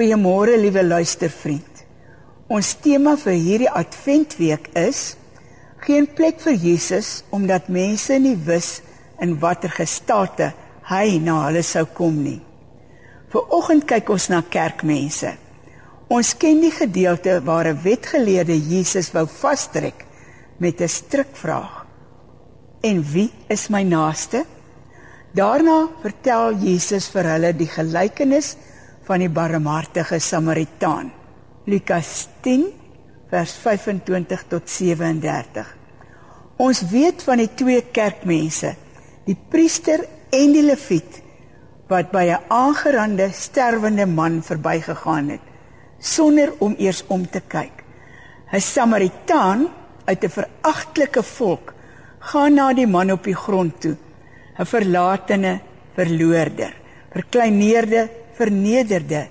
Goeiemôre liewe luistervriend. Ons tema vir hierdie Adventweek is geen plek vir Jesus omdat mense nie wis in watter gestate hy na hulle sou kom nie. Vanoggend kyk ons na kerkmense. Ons ken die gedeelte waar 'n wetgeleerde Jesus wou vastrek met 'n strikvraag. En wie is my naaste? Daarna vertel Jesus vir hulle die gelykenis van die barmhartige Samaritaan. Lukas 10 vers 25 tot 37. Ons weet van die twee kerkmense, die priester en die leviet wat by 'n aangerande sterwende man verbygegaan het sonder om eers om te kyk. 'n Samaritaan uit 'n veragtelike volk gaan na die man op die grond toe 'n verlatene verloorder, verkleineerde, vernederde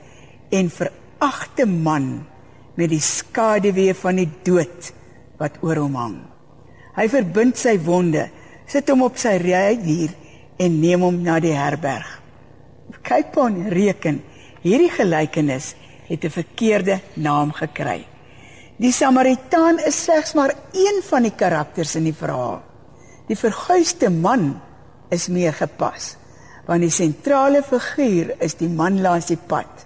en veragte man met die skaduwee van die dood wat oor hom hang. Hy verbind sy wonde, sit hom op sy rydier en neem hom na die herberg. Kyk pon reken, hierdie gelykenis het 'n verkeerde naam gekry. Die Samaritaan is slegs maar een van die karakters in die verhaal. Die verguisde man is meer gepas want die sentrale figuur is die man langs die pad.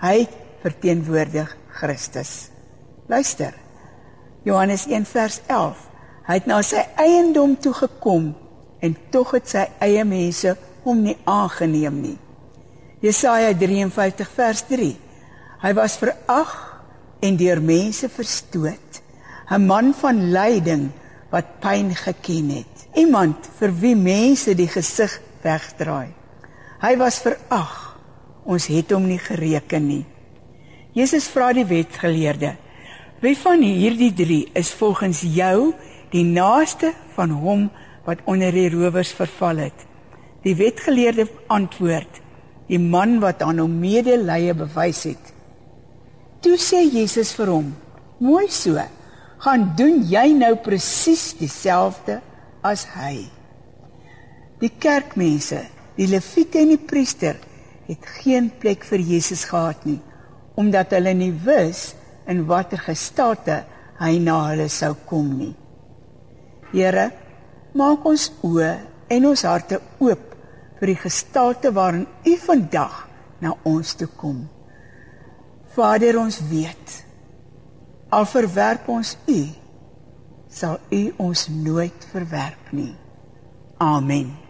Hy verteenwoordig Christus. Luister. Johannes 1 vers 11. Hy het na sy eiendom toe gekom en tog het sy eie mense hom nie aangeneem nie. Jesaja 53 vers 3. Hy was verag en deur mense verstoot, 'n man van lyding wat pyn geken het iemand vir wie mense die gesig wegdraai. Hy was verag. Ons het hom nie gereken nie. Jesus vra die wetgeleerde: "Wie van hierdie 3 is volgens jou die naaste van hom wat onder die rowers verval het?" Die wetgeleerde antwoord: "Die man wat aan hom medelee bewys het." Toe sê Jesus vir hom: "Mooi so. Gaan doen jy nou presies dieselfde as hy. Die kerkmense, die leviete en die priester het geen plek vir Jesus gehad nie omdat hulle nie wus in watter gestate hy na hulle sou kom nie. Here, maak ons oë en ons harte oop vir die gestate waarin U vandag na ons toe kom. Vader, ons weet al verwerp ons U sal U ons nooit verwerp nie. Amen.